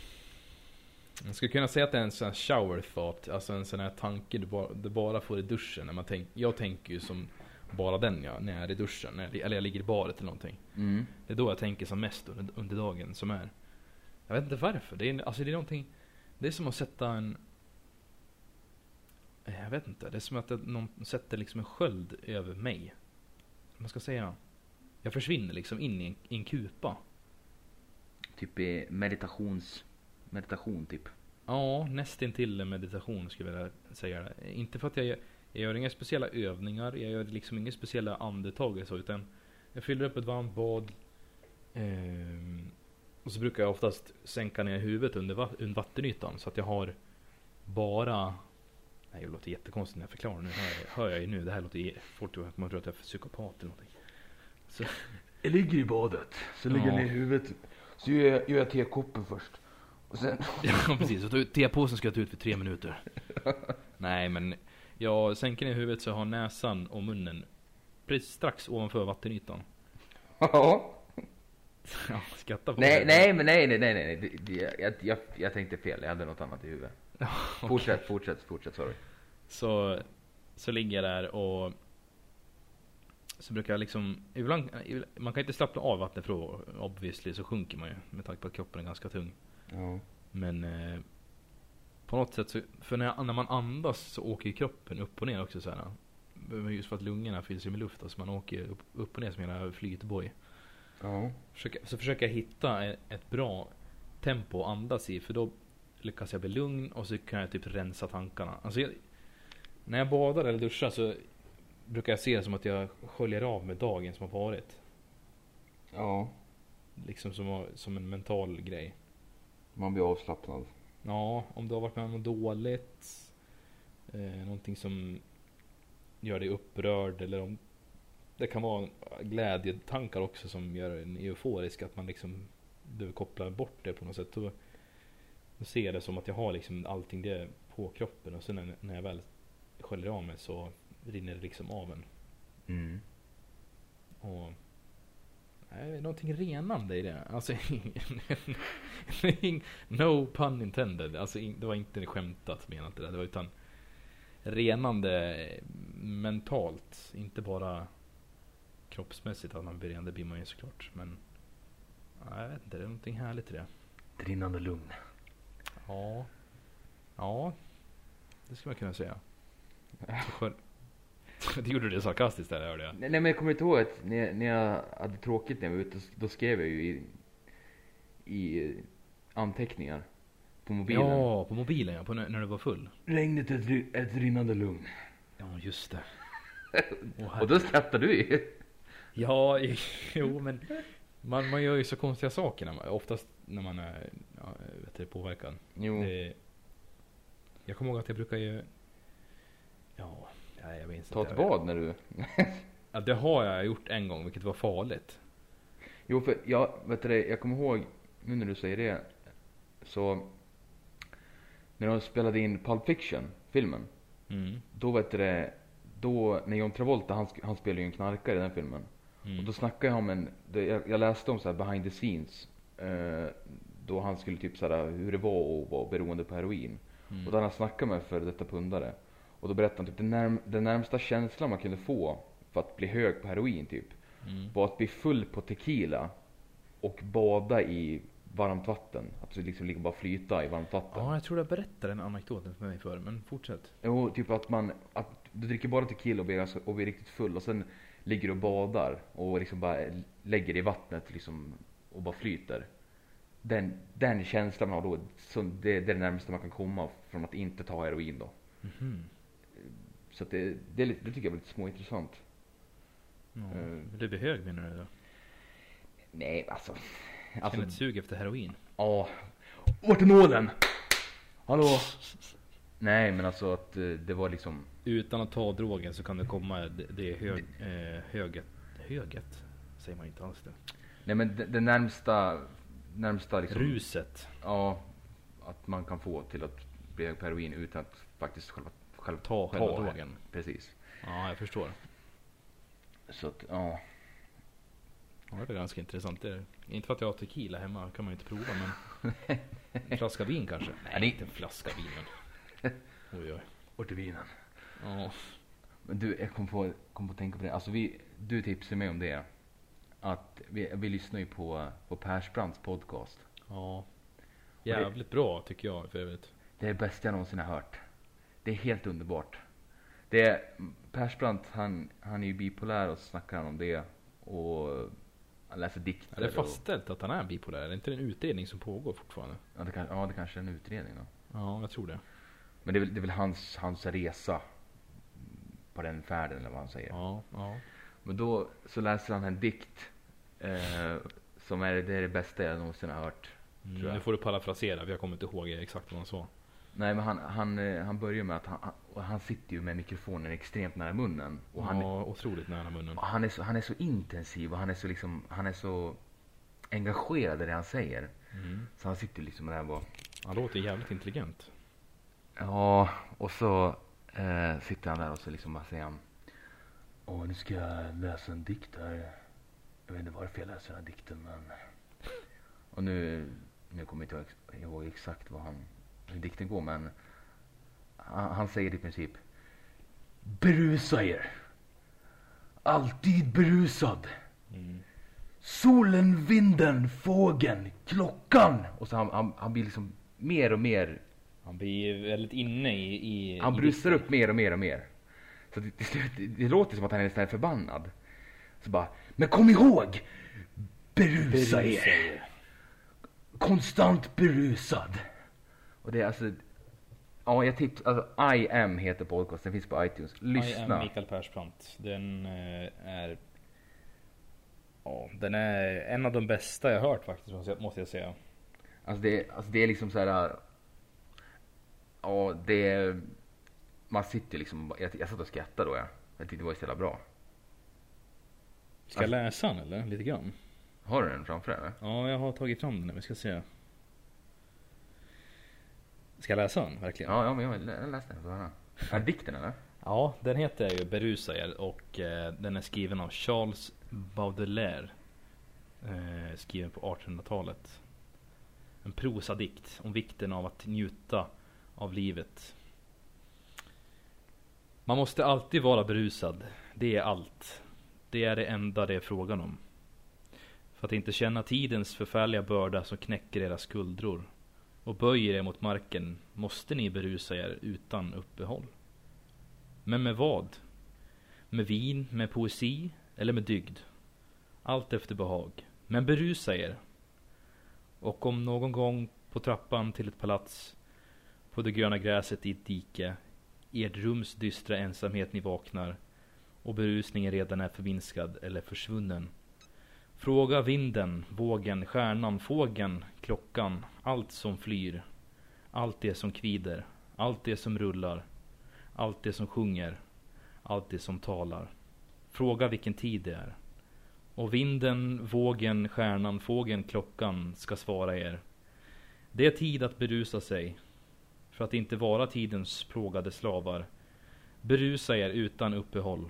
Jag skulle kunna säga att det är en sån här shower thought, alltså en sån här tanke du bara, du bara får i duschen. När man tänk, jag tänker ju som bara den ja, när jag är i duschen, när jag, eller jag ligger i baret eller någonting. Mm. Det är då jag tänker som mest under, under dagen som är. Jag vet inte varför. Det är, alltså det är någonting. Det är som att sätta en. eh, Jag vet inte. Det är som att någon sätter liksom en sköld över mig. Vad ska jag säga? Jag försvinner liksom in i en, i en kupa. Typ i meditations... Meditation typ. Ja, nästintill meditation skulle jag vilja säga. Inte för att jag, gör- jag gör inga speciella övningar. Jag gör liksom inga speciella andetag så. Utan jag fyller upp ett varmt bad. ehm, och så brukar jag oftast sänka ner huvudet under, va- under vattenytan. Så att jag har bara... Nej, det låter jättekonstigt när jag förklarar. Nu hör jag, hör jag ju nu. Det här låter att man tror att jag är psykopat eller någonting. Så, Jag ligger i badet, så lägger jag Ja. ner huvudet. Så gör jag, gör jag tekoppen först. Och sen... Ja precis, och tepåsen ska jag ta ut för tre minuter. Nej men jag sänker ner huvudet så jag har näsan och munnen precis strax ovanför vattenytan. Ja. Ja, skratta på nej, det. nej, men nej, nej, nej, nej. Jag, jag, jag tänkte fel. Jag hade något annat i huvudet. Okej. Fortsätt, fortsätt, fortsätt. Sorry. Så, så ligger jag där och så brukar jag liksom, ibland, man kan inte slappna av vattnet för obviously så sjunker man ju med tanke på att kroppen är ganska tung. Ja. Men eh, på något sätt så, för när, jag, när man andas så åker ju kroppen upp och ner också så här. Just för att lungorna fylls ju med luft, alltså man åker upp, upp och ner som en flytboj. Ja. Försöka, så försöker jag hitta ett, ett bra tempo att andas i, för då lyckas jag bli lugn och så kan jag typ rensa tankarna. Alltså jag, när jag badar eller duschar så brukar jag se det som att jag sköljer av med dagen som har varit. Ja. Liksom som, som en mental grej. Man blir avslappnad. Ja, om du har varit med om något dåligt. Eh, någonting som gör dig upprörd eller om det kan vara glädjetankar också som gör en euforisk. Att man liksom du kopplar bort det på något sätt. Då, då ser jag det som att jag har liksom allting det på kroppen och sen när, när jag väl sköljer av mig så rinner det liksom av en. Mm. Och någonting renande i det. Alltså, no pun intended. Alltså, det var inte skämtat menat det där. Det var utan renande mentalt. Inte bara kroppsmässigt att man blir ren. Det blir man ju såklart. Men ja, jag vet inte, det är någonting härligt i det. Ett rinnande lugn. Ja. Ja. Det skulle man kunna säga. Du gjorde det sarkastiskt där hörde jag. Nej, nej men jag kommer inte ihåg att när, när jag hade tråkigt när jag var ute, då skrev jag ju i, i anteckningar på mobilen. Ja, på mobilen ja, på när, när du var full. Regnet är ett, ett rinnande lugn. Ja, just det. Åh, Och då skrattar du ju. Ja, jo men man, man gör ju så konstiga saker när man, oftast när man är ja, vet du, påverkad. Jo. Det, jag kommer ihåg att jag brukar ju... Ja, nej, jag minns Ta inte. ett bad när du... Ja, det har jag gjort en gång, vilket var farligt. Jo, för jag, vet du, jag kommer ihåg, nu när du säger det, så när de spelade in Pulp Fiction, filmen, Mm. då vet du då när John Travolta, han, han spelar ju en knarkare i den filmen. Mm. Och då snackade jag om en, jag, jag läste om så här behind the scenes, eh, då han skulle typ så här, hur det var att vara beroende på heroin. Mm. Och då hade han snackat med för detta pundare. Och då berättade han typ den, närm, den närmsta känslan man kunde få för att bli hög på heroin typ, Mm. var att bli full på tequila och bada i varmt vatten. Att du liksom ligga och bara flyta i varmt vatten. Ja, jag tror jag berättade den anekdoten för mig förr, men fortsätt. Jo, typ att man, att du dricker bara tequila och blir, alltså, och blir riktigt full och sen ligger du och badar och liksom bara lägger dig i vattnet liksom och bara flyter. Den, den känslan man har då, så det, det är det närmaste man kan komma från att inte ta heroin då. Mhm. Så det, det, lite, det tycker jag är lite småintressant. Ja. Eh. Du blir hög menar du då? Nej, alltså. Känner Alltså, ett sug efter heroin? ja. Vart är nålen? Hallå? Nej, men alltså att eh, det var liksom, Utan att ta drogen så kan det komma det, det hög, eh, höget. Höget? Säger man inte alls det. nej men det, det närmsta, närmsta liksom. Ruset. Ja, att man kan få till att bli hög på heroin utan att faktiskt själva, själv, Ta själva det. drogen. Precis. Ja, jag förstår. Så att, ja. Ja, det är ganska intressant. Det är, inte för att jag har tequila hemma kan man ju inte prova men en flaska vin kanske? Nej, det- inte en flaska vin men. Oj, oj. Vart är vinen? Ja. Men du, jag kom på, kom på att tänka på det. Alltså vi, du tipsade mig om det. Att vi, vi lyssnar ju på, på Persbrandts podcast. ja. Jävligt bra tycker jag för övrigt. Det är det bästa jag någonsin har hört. Det är helt underbart. Det är, Persbrandt, han, han är ju bipolär och så snackar han om det. Och han läser dikter. Är det och- fastställt att han är bipolär? Är det inte en utredning som pågår fortfarande? Ja, det, kan, ja, det kanske är en utredning då. Ja, jag tror det. Men det är väl, det är väl hans, hans resa på den färden eller vad han säger. Ja, ja. Men då så läser han en dikt eh, som är det, är det bästa jag någonsin har hört. Mm, nu får du parafrasera för jag kommer inte ihåg exakt vad han sa. Nej men han, han, eh, han börjar med att han, han, sitter ju med mikrofonen extremt nära munnen. Och han, ja, otroligt nära munnen. och han, är så, han är så intensiv och han är så, liksom, han är så engagerad i det han säger. Mm. Så han sitter liksom där och bara Han låter jävligt intelligent. Ja, och så eh, sitter han där och så liksom bara säger han Åh, nu ska jag läsa en dikt här. Jag vet inte varför jag läser den här dikten men... Och nu, nu kommer jag inte ihåg exakt vad han, hur dikten går men han, han säger i princip Berusa er. Alltid berusad. Mm. Solen, vinden, fågeln, klockan. och så han, han, han blir liksom mer och mer, Han blir väldigt inne i... i han i brusar upp mer och mer och mer. Så det, det, det, det låter som att han är nästan förbannad. Så bara, Men kom ihåg! Berusa er. Konstant berusad. Och det är alltså, ja jag tips, alltså I am heter podcast, den finns på iTunes. I am Lyssna. Mikael Persbrandt. Den eh, är... Ja, den är en av de bästa jag hört faktiskt måste jag- måste jag säga. Alltså det, alltså det är liksom så här. Ja, det är, Man sitter liksom, jag, jag satt och skrattade då ja. Jag tyckte det var så jävla bra. Ska jag läsa den eller? Lite grann? Har du den framför dig? Ja, jag har tagit fram den. Vi ska se. Ska jag läsa den verkligen? Ja, ja men jag, läste den. Är det dikten eller? Ja, den heter ju Berusa er och eh, den är skriven av Charles Baudelaire. Eh, skriven på 1800-talet. En prosadikt om vikten av att njuta av livet. Man måste alltid vara berusad. Det är allt. Det är det enda det är frågan om. För att inte känna tidens förfärliga börda som knäcker era skuldror och böjer er mot marken måste ni berusa er utan uppehåll. Men med vad? Med vin, med poesi eller med dygd? Allt efter behag. Men berusa er. Och om någon gång på trappan till ett palats på det gröna gräset i ett dike i ert rums dystra ensamhet ni vaknar och berusningen redan är förminskad eller försvunnen. Fråga vinden, vågen, stjärnan, fågeln, klockan, allt som flyr. Allt det som kvider, allt det som rullar, allt det som sjunger, allt det som talar. Fråga vilken tid det är. Och vinden, vågen, stjärnan, fågeln, klockan ska svara er. Det är tid att berusa sig. För att inte vara tidens plågade slavar. Berusa er utan uppehåll.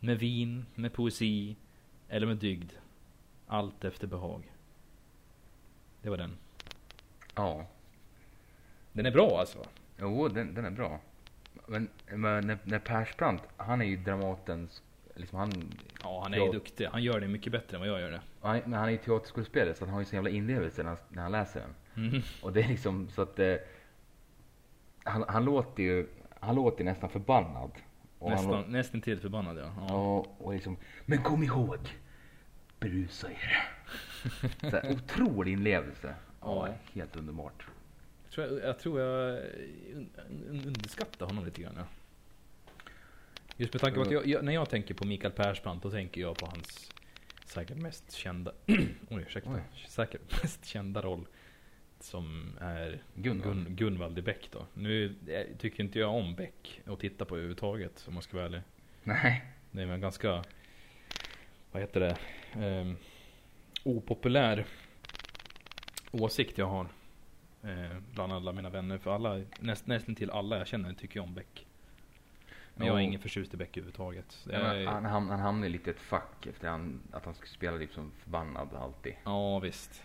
Med vin, med poesi eller med dygd. Allt efter behag. Det var den. Ja. Den är bra alltså. Jo, den, den är bra. Men, men när, när Persbrandt, han är ju Dramatens, liksom han, Ja, han är ju duktig. Han gör det mycket bättre än vad jag gör det. han, men han är ju teaterskådespelare så han har ju sån jävla inlevelse när han, när han läser den. Mm. Och det är liksom så att eh, han, han låter ju, han låter nästan förbannad. Och han, Nästan, nästan till förbannad ja. ja. Ja, och liksom, men kom ihåg, berusa er. Så här, otrolig inlevelse. Ja, helt underbart. Jag tror jag, jag, tror jag un, un, underskattar honom lite grann. Ja. Just med tanke på att jag, jag, när jag tänker på Mikael Persbrandt då tänker jag på hans säkert mest kända, oj ursäkta, Oj. säkert mest kända roll som är Gunvald. Gun, Gunvald i Beck då. Nu eh, tycker inte jag om Beck att titta på överhuvudtaget om man ska vara ärlig. Nej. Det är en ganska, vad heter det, Ehm, opopulär åsikt jag har. Eh, bland alla mina vänner. För alla, näst, nästan till alla jag känner tycker om Beck. Men jag är ingen förtjust i Beck överhuvudtaget. Ja, är, han, han, han hamnade lite i ett fack efter han, att han skulle spela liksom förbannad alltid. ja visst.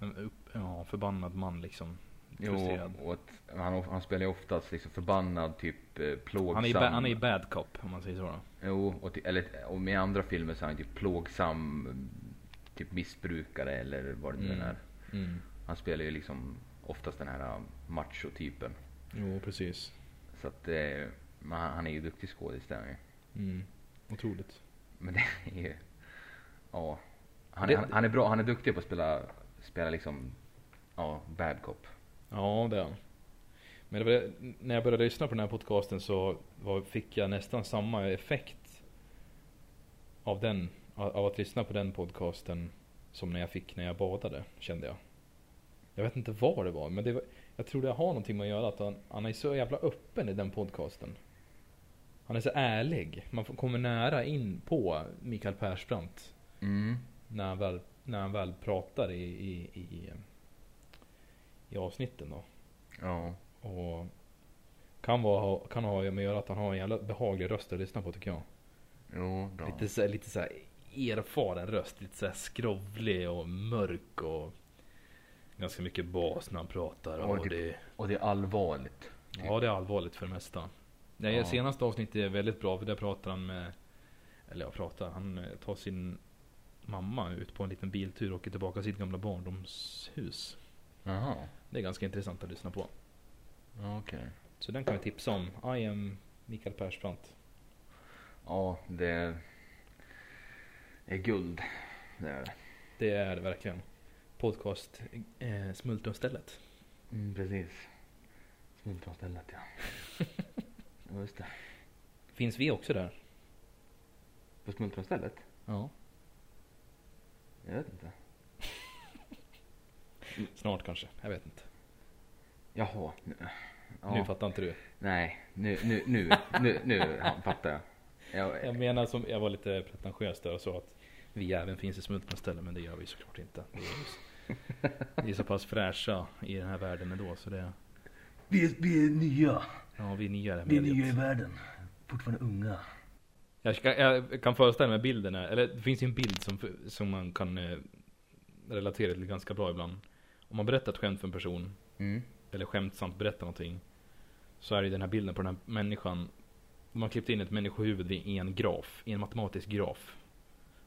En upp, ja, förbannad man liksom. Jo, och han, han spelar ju oftast liksom förbannad, typ eh, plågsam. Han är, ba, han är bad cop om man säger så. Då. Jo, och, eller, och med andra filmer så är han typ plågsam, typ missbrukare eller vad det nu Mm. är. Mm. Han spelar ju liksom oftast den här uh, macho-typen. Jo precis. Så att, eh, han, är ju duktig skådis där. Mm. Otroligt. Men det är ju, ja. Han, Det- han, han är bra, han är duktig på att spela, spela liksom, ja, bad cop. Ja, det är han. Men var, när jag började lyssna på den här podcasten så var, fick jag nästan samma effekt av den, av att lyssna på den podcasten som när jag fick när jag badade, kände jag. Jag vet inte vad det var, men det var, jag tror det har någonting med att göra att han, han är så jävla öppen i den podcasten. Han är så ärlig. Man kommer nära in på Mikael Persbrandt Mm. när han väl, när han väl pratar i, i, i, i avsnitten då. Ja. Och kan, vara, kan ha med att göra att han har en jävla behaglig röst att lyssna på tycker jag. Jo, bra. Lite så, lite så här erfaren röst. Lite så här skrovlig och mörk och ganska mycket bas när han pratar. Och Och det, Och det är allvarligt. ja, det är allvarligt för det mesta. Det Ja. senaste avsnittet är väldigt bra för där pratar han med, eller jag pratar, han eh, tar sin mamma ut på en liten biltur och åker tillbaka till sitt gamla barndomshus. Jaha. Det är ganska intressant att lyssna på. Okej. Så den kan vi tipsa om. I am Mikael Persbrandt. Ja, det är guld. Det är det. Det är det verkligen. Podcast eh, Smultronstället. Mm, precis. Smultronstället ja. Just det. Finns vi också där? På smultronstället? Ja. Jag vet inte. Snart kanske. Jag vet inte. Jaha. Nu, ja. Nu fattar inte du. Nej, nu, nu, nu, nu, nu fattar jag. jag. Jag menar som, jag var lite pretentiös där och sa att vi även finns i Smultronstället. Men det gör vi såklart inte. Vi är, vi är så pass fräscha i den här världen ändå. Så det, Vi är, vi är nya. ja vi är nya i det här Vi är mediet. nya i världen. Fortfarande unga. Jag, ska, jag kan föreställa mig bilden här, eller det finns ju en bild som, som man kan eh, relatera till ganska bra ibland. Om man berättar ett skämt för en person, Mm. eller skämtsamt berättar någonting. Så är det den här bilden på den här människan. Man har klippt in ett människohuvud i en graf, i en matematisk graf.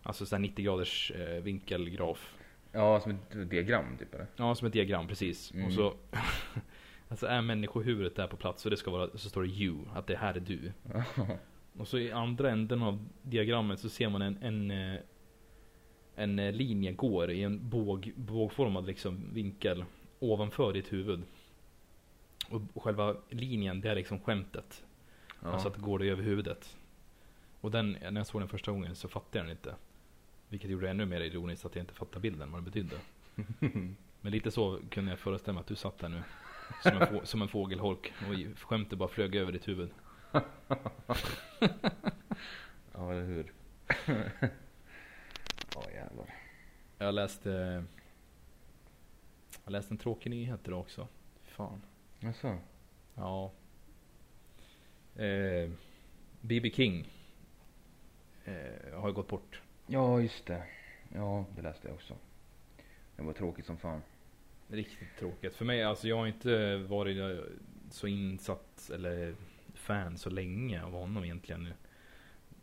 Alltså såhär 90 graders eh, vinkelgraf. Ja, som ett diagram typ eller? Ja, som ett diagram precis. Mm. Och så Alltså är människohuvudet där på plats och det ska vara, så står det you, att det här är du. Och så i andra änden av diagrammet så ser man en, en, eh, en eh, linje går i en båg, bågformad liksom vinkel ovanför ditt huvud. Och själva linjen, det är liksom skämtet. Ja. Alltså att går det över huvudet. Och den, när jag såg den första gången så fattade jag den inte. Vilket gjorde det ännu mer ironiskt att jag inte fattade bilden, vad den betydde. Men lite så kunde jag föreställa mig att du satt där nu. Som en, som en fågelholk och skämtet bara flög över ditt huvud. ja, eller hur? Ja, jävlar. Jag läste Jag läste en tråkig nyhet idag också. Fan. Jaså? Ja. Eh, B.B. King. Eh, har ju gått bort. Ja, just det. Ja, det läste jag också. Det var tråkigt som fan. Riktigt tråkigt. För mig, alltså jag har inte varit så insatt eller fan så länge av honom egentligen.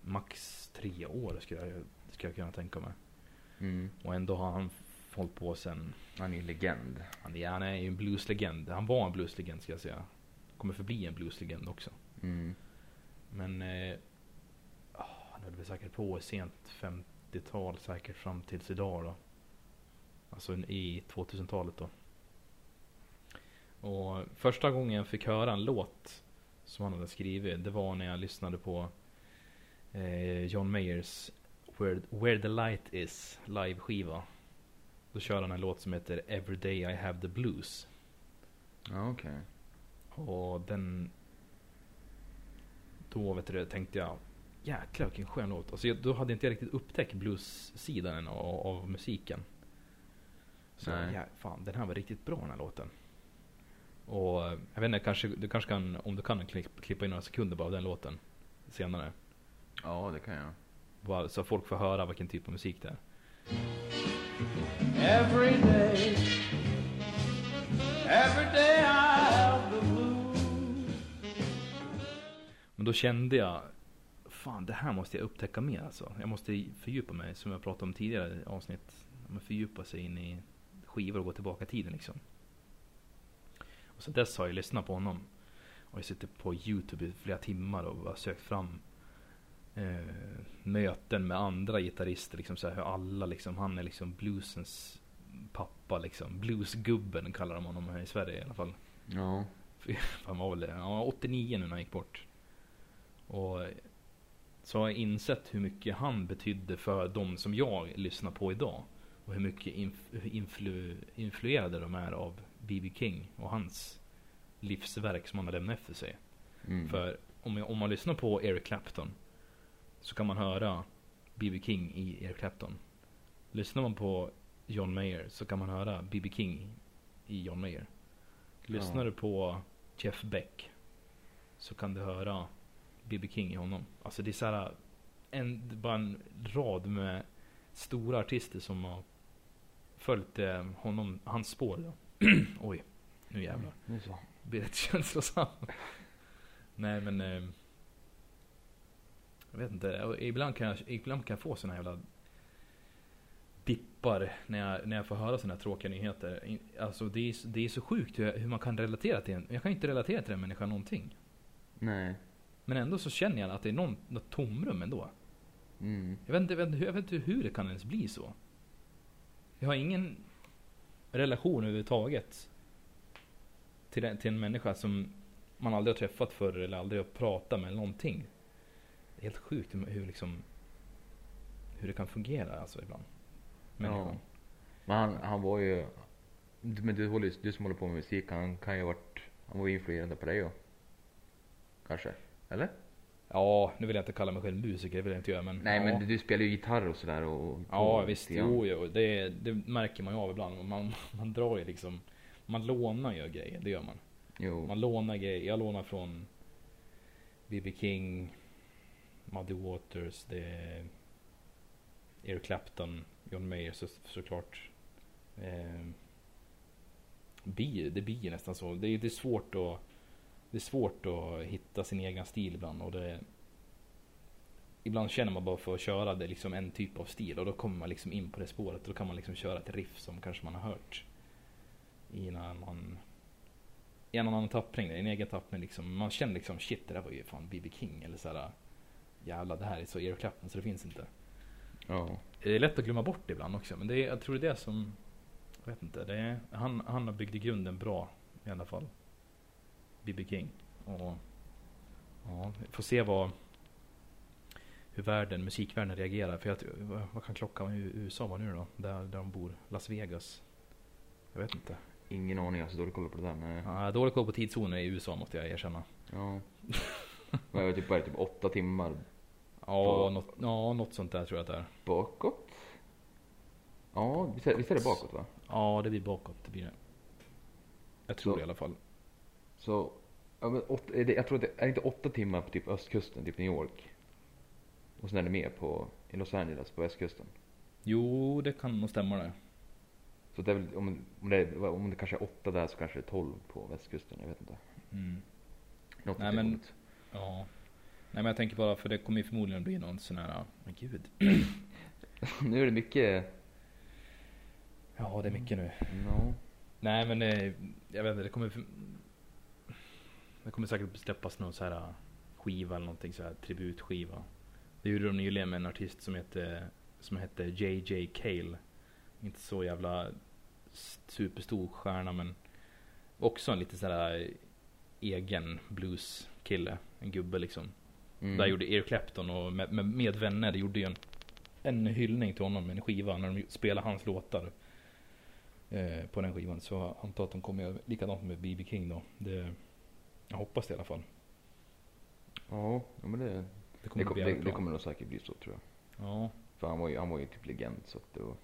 Max tre år skulle jag, skulle jag kunna tänka mig. Mm. Och ändå har han hållit på sen Han är ju legend. Han är, han är ju en blueslegend. Han var en blueslegend ska jag säga. Kommer förbli en blueslegend också. Mm. Men eh, ah, han höll väl säkert på sent 50-tal säkert fram tills idag då. Alltså i 2000-talet då. Och första gången jag fick höra en låt som han hade skrivit. Det var när jag lyssnade på eh, John Mayers Where, Where the Light Is live-skiva. Då kör han en låt som heter Every Day I Have the Blues. Ja, okej. Och den... Då vet du, tänkte jag Jäklar vilken skön låt. Alltså, jag- då hade inte jag riktigt upptäckt blues-sidan av, av musiken. Så Nej. ja, fan, den här var riktigt bra den här låten. Och jag vet inte, kanske, du kanske kan, om du kan klipp, klippa in några sekunder bara av den låten. Senare. Ja, det kan jag. Bara så folk får höra vilken typ av musik det är. Every day, every day. Men då kände jag Fan det här måste jag upptäcka mer alltså. Jag måste fördjupa mig som jag pratade om tidigare avsnitt. Man fördjupa sig in i skivor och gå tillbaka i tiden liksom. Och så dess har jag lyssnat på honom. Och jag sitter på Youtube i flera timmar och bara sökt fram eh, möten med andra gitarrister. Liksom så här, hur alla liksom, han är liksom bluesens pappa liksom. Bluesgubben kallar de honom här i Sverige i alla fall. Ja. Han var väl ja, 89 nu när han gick bort. Och så har jag insett hur mycket han betydde för de som jag lyssnar på idag. Och hur mycket influ- influerade de är av B.B. King och hans livsverk som han har lämnat efter sig. Mm. För om, jag, om man lyssnar på Eric Clapton så kan man höra B.B. King i Eric Clapton. Lyssnar man på John Mayer så kan man höra B.B. King i John Mayer. Lyssnar Ja. du på Jeff Beck så kan du höra B.B. King i honom. Alltså det är så här en, bara en rad med stora artister som har följt eh, honom, hans spår. Oj, nu jävlar Nu så. blir rätt känslosam. Nej men eh, Jag vet inte, ibland kan jag, ibland kan jag få såna jävla Dippar när jag, när jag får höra såna här tråkiga nyheter. Alltså det är, det är så sjukt hur, hur man kan relatera till en. Jag kan inte relatera till en människa någonting. Nej. Men ändå så känner jag att det är någon, något tomrum ändå. Mm. Jag vet, inte, jag, vet, inte- jag vet inte hur det kan ens bli så. Jag har ingen relation överhuvudtaget till, en- till en människa som man aldrig har träffat förr eller aldrig har pratat med någonting. Det är helt sjukt hur, hur liksom hur det kan fungera alltså ibland. Människan. Ja. Men han, han var ju... Men du, håller, du som håller på med musik, han kan ju ha varit... Han var influerande på dig och Kanske? Eller? Ja, nu vill jag inte kalla mig själv musiker, det vill jag inte göra men Nej ja. men du, spelar ju gitarr och sådär och... Ja och visst, lite grann. jo, jo det, det märker man ju av ibland. Man, man drar ju liksom Man lånar ju grejer, det gör man. Jo. Man lånar grejer. Jag lånar från B.B. King, Muddy Waters, det är Eric Clapton, John Mayer så, såklart. Eh, bi, det blir ju nästan så. Det är, det är svårt att Det är svårt att hitta sin egen stil ibland och det Ibland känner man bara för att köra det liksom en typ av stil och då kommer man liksom in på det spåret och då kan man liksom köra ett riff som kanske man har hört i en annan i en annan tappning, i en egen tappning liksom. Man känner liksom shit det där var ju fan B.B. King eller såhär Jävlar det här är så Eric Clapton så det finns inte. Ja. Det är lätt att glömma bort ibland också. Men det är, jag tror det är det som... Jag vet inte. Det är, han, han har byggt i grunden bra i alla fall. B.B. King. Och ja, vi får se vad... Hur världen, musikvärlden reagerar. För jag, vad, kan klockan i USA vara nu då? Där, där de bor. Las Vegas. Jag vet inte. Ingen aning, jag har så dålig koll på det där. Men, Ja, dålig koll på tidszoner i USA måste jag erkänna. ja. Är det, typ, bara typ åtta timmar Ja, något, ja, något sånt där tror jag att det är. bakåt? Ja, visst är, visst är det bakåt va? Ja, det blir bakåt. Det blir det. Jag tror Så- det i alla fall. Så, ja, men åt, är det, jag tror att det är inte åtta timmar på typ östkusten, typ New York. Och sen är det mer på, i Los Angeles på västkusten. Jo, det kan nog stämma det. Så det är väl, om, om, det, är- om det kanske är åtta där så kanske det är tolv på västkusten, jag vet inte. Mm. Något Nej, men- hållet. Ja. Nej men jag tänker bara för det kommer ju förmodligen bli någon sån här, men gud. Nu är det mycket, Ja det är mycket nu. no. Nej men jag vet inte, det kommer. Det kommer säkert släppas någon så här skiva eller någonting så här tributskiva. Det gjorde de nyligen med en artist som hette, som hette JJ Cale. Inte så jävla superstor stjärna men också en lite så här egen blueskille. En gubbe liksom. Mm. Där gjorde Eric Clapton och med, med, med vänner gjorde ju en, en hyllning till honom med en skiva när de spelade hans låtar. Eh, på den skivan. Så jag antar att de kommer göra likadant med B.B. King då. Det, jag hoppas det i alla fall. Ja, men det, Det det, kommer kom, bli det, det kommer nog säkert bli så tror jag. Ja. För han var ju, han var ju typ legend så att det var,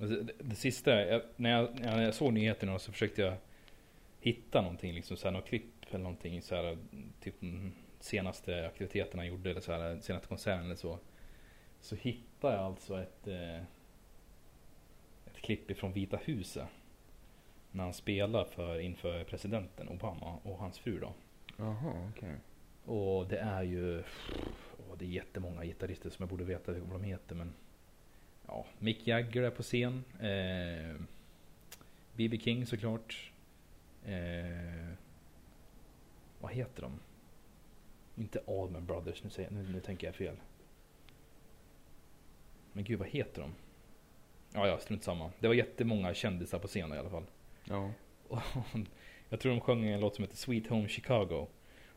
Alltså, det, det sista, jag, när, jag, när jag såg nyheterna så försökte jag hitta någonting, liksom så här, något klipp eller någonting så här, typ den senaste aktiviteterna han gjorde eller så här, senaste konserten eller så. Så hittade jag alltså ett, eh, ett klipp ifrån Vita huset. När han spelar för, inför presidenten Obama och hans fru då. jaha okej. Och det är ju, åh, det är jättemånga gitarrister som jag borde veta vad de heter men Ja, Mick Jagger är på scen. Eh, B.B. King såklart. Eh, vad heter de? Inte Allman Brothers, nu, säger, nu, nu tänker jag fel. Men gud, vad heter de? Ja, ja, strunt samma. Det var jättemånga kändisar på scenen i alla fall. Ja. Och jag tror de sjöng en låt som heter Sweet Home Chicago.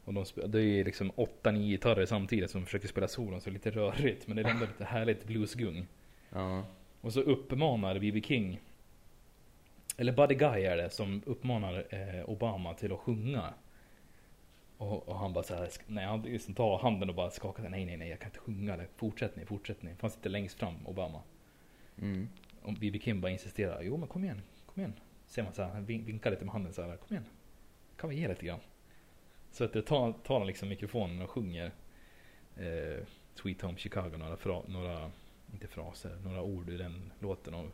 Och de det är liksom 8-9 gitarrer samtidigt som försöker spela solon så det är lite rörigt. Men det är ändå lite härligt bluesgung. Ja. Och så uppmanar B.B. King Eller Buddy Guy är det som uppmanar eh, Obama till att sjunga och, och han bara så här, sk- nej han liksom tar handen och bara skakar nej nej nej jag kan inte sjunga eller fortsätt ni, fortsätt ni. För han sitter längst fram, Obama. Mm. Och B.B. King bara insisterar, jo men kom igen, kom igen. Ser man så här, han vin- vinkar lite med handen så här, kom igen. Kan vi ge lite grann? Så att det tar, tar han liksom mikrofonen och sjunger eh, Sweet Home Chicago, några, fra, några, inte fraser, några ord ur den låten. Och,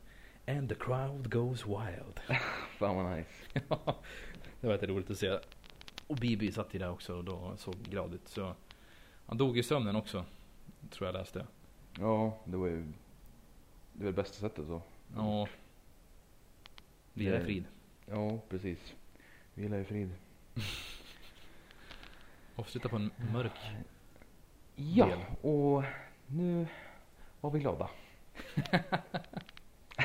And the crowd goes wild. Fan vad nice. det var roligt att se. Och Bibi satt ju där också och då såg glad ut. Så han dog i sömnen också. Tror jag läste. Ja, det var ju det var det bästa sättet så. Ja. Vila i Det- frid. Ja, precis. Vila i frid. Avsluta på en mörk. Ja, Del. och nu var vi glada.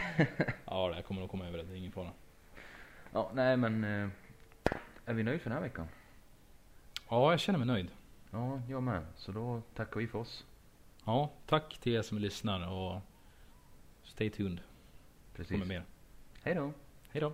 Ja, det kommer nog komma över det. Det är ingen fara. Ja, nej men eh, är vi nöjda för den här veckan? Ja, jag känner mig nöjd. Ja, jag med. Så då tackar vi för oss. Ja, tack till er som lyssnar och stay tuned. Precis. Kommer mer. Hej då. Hej då.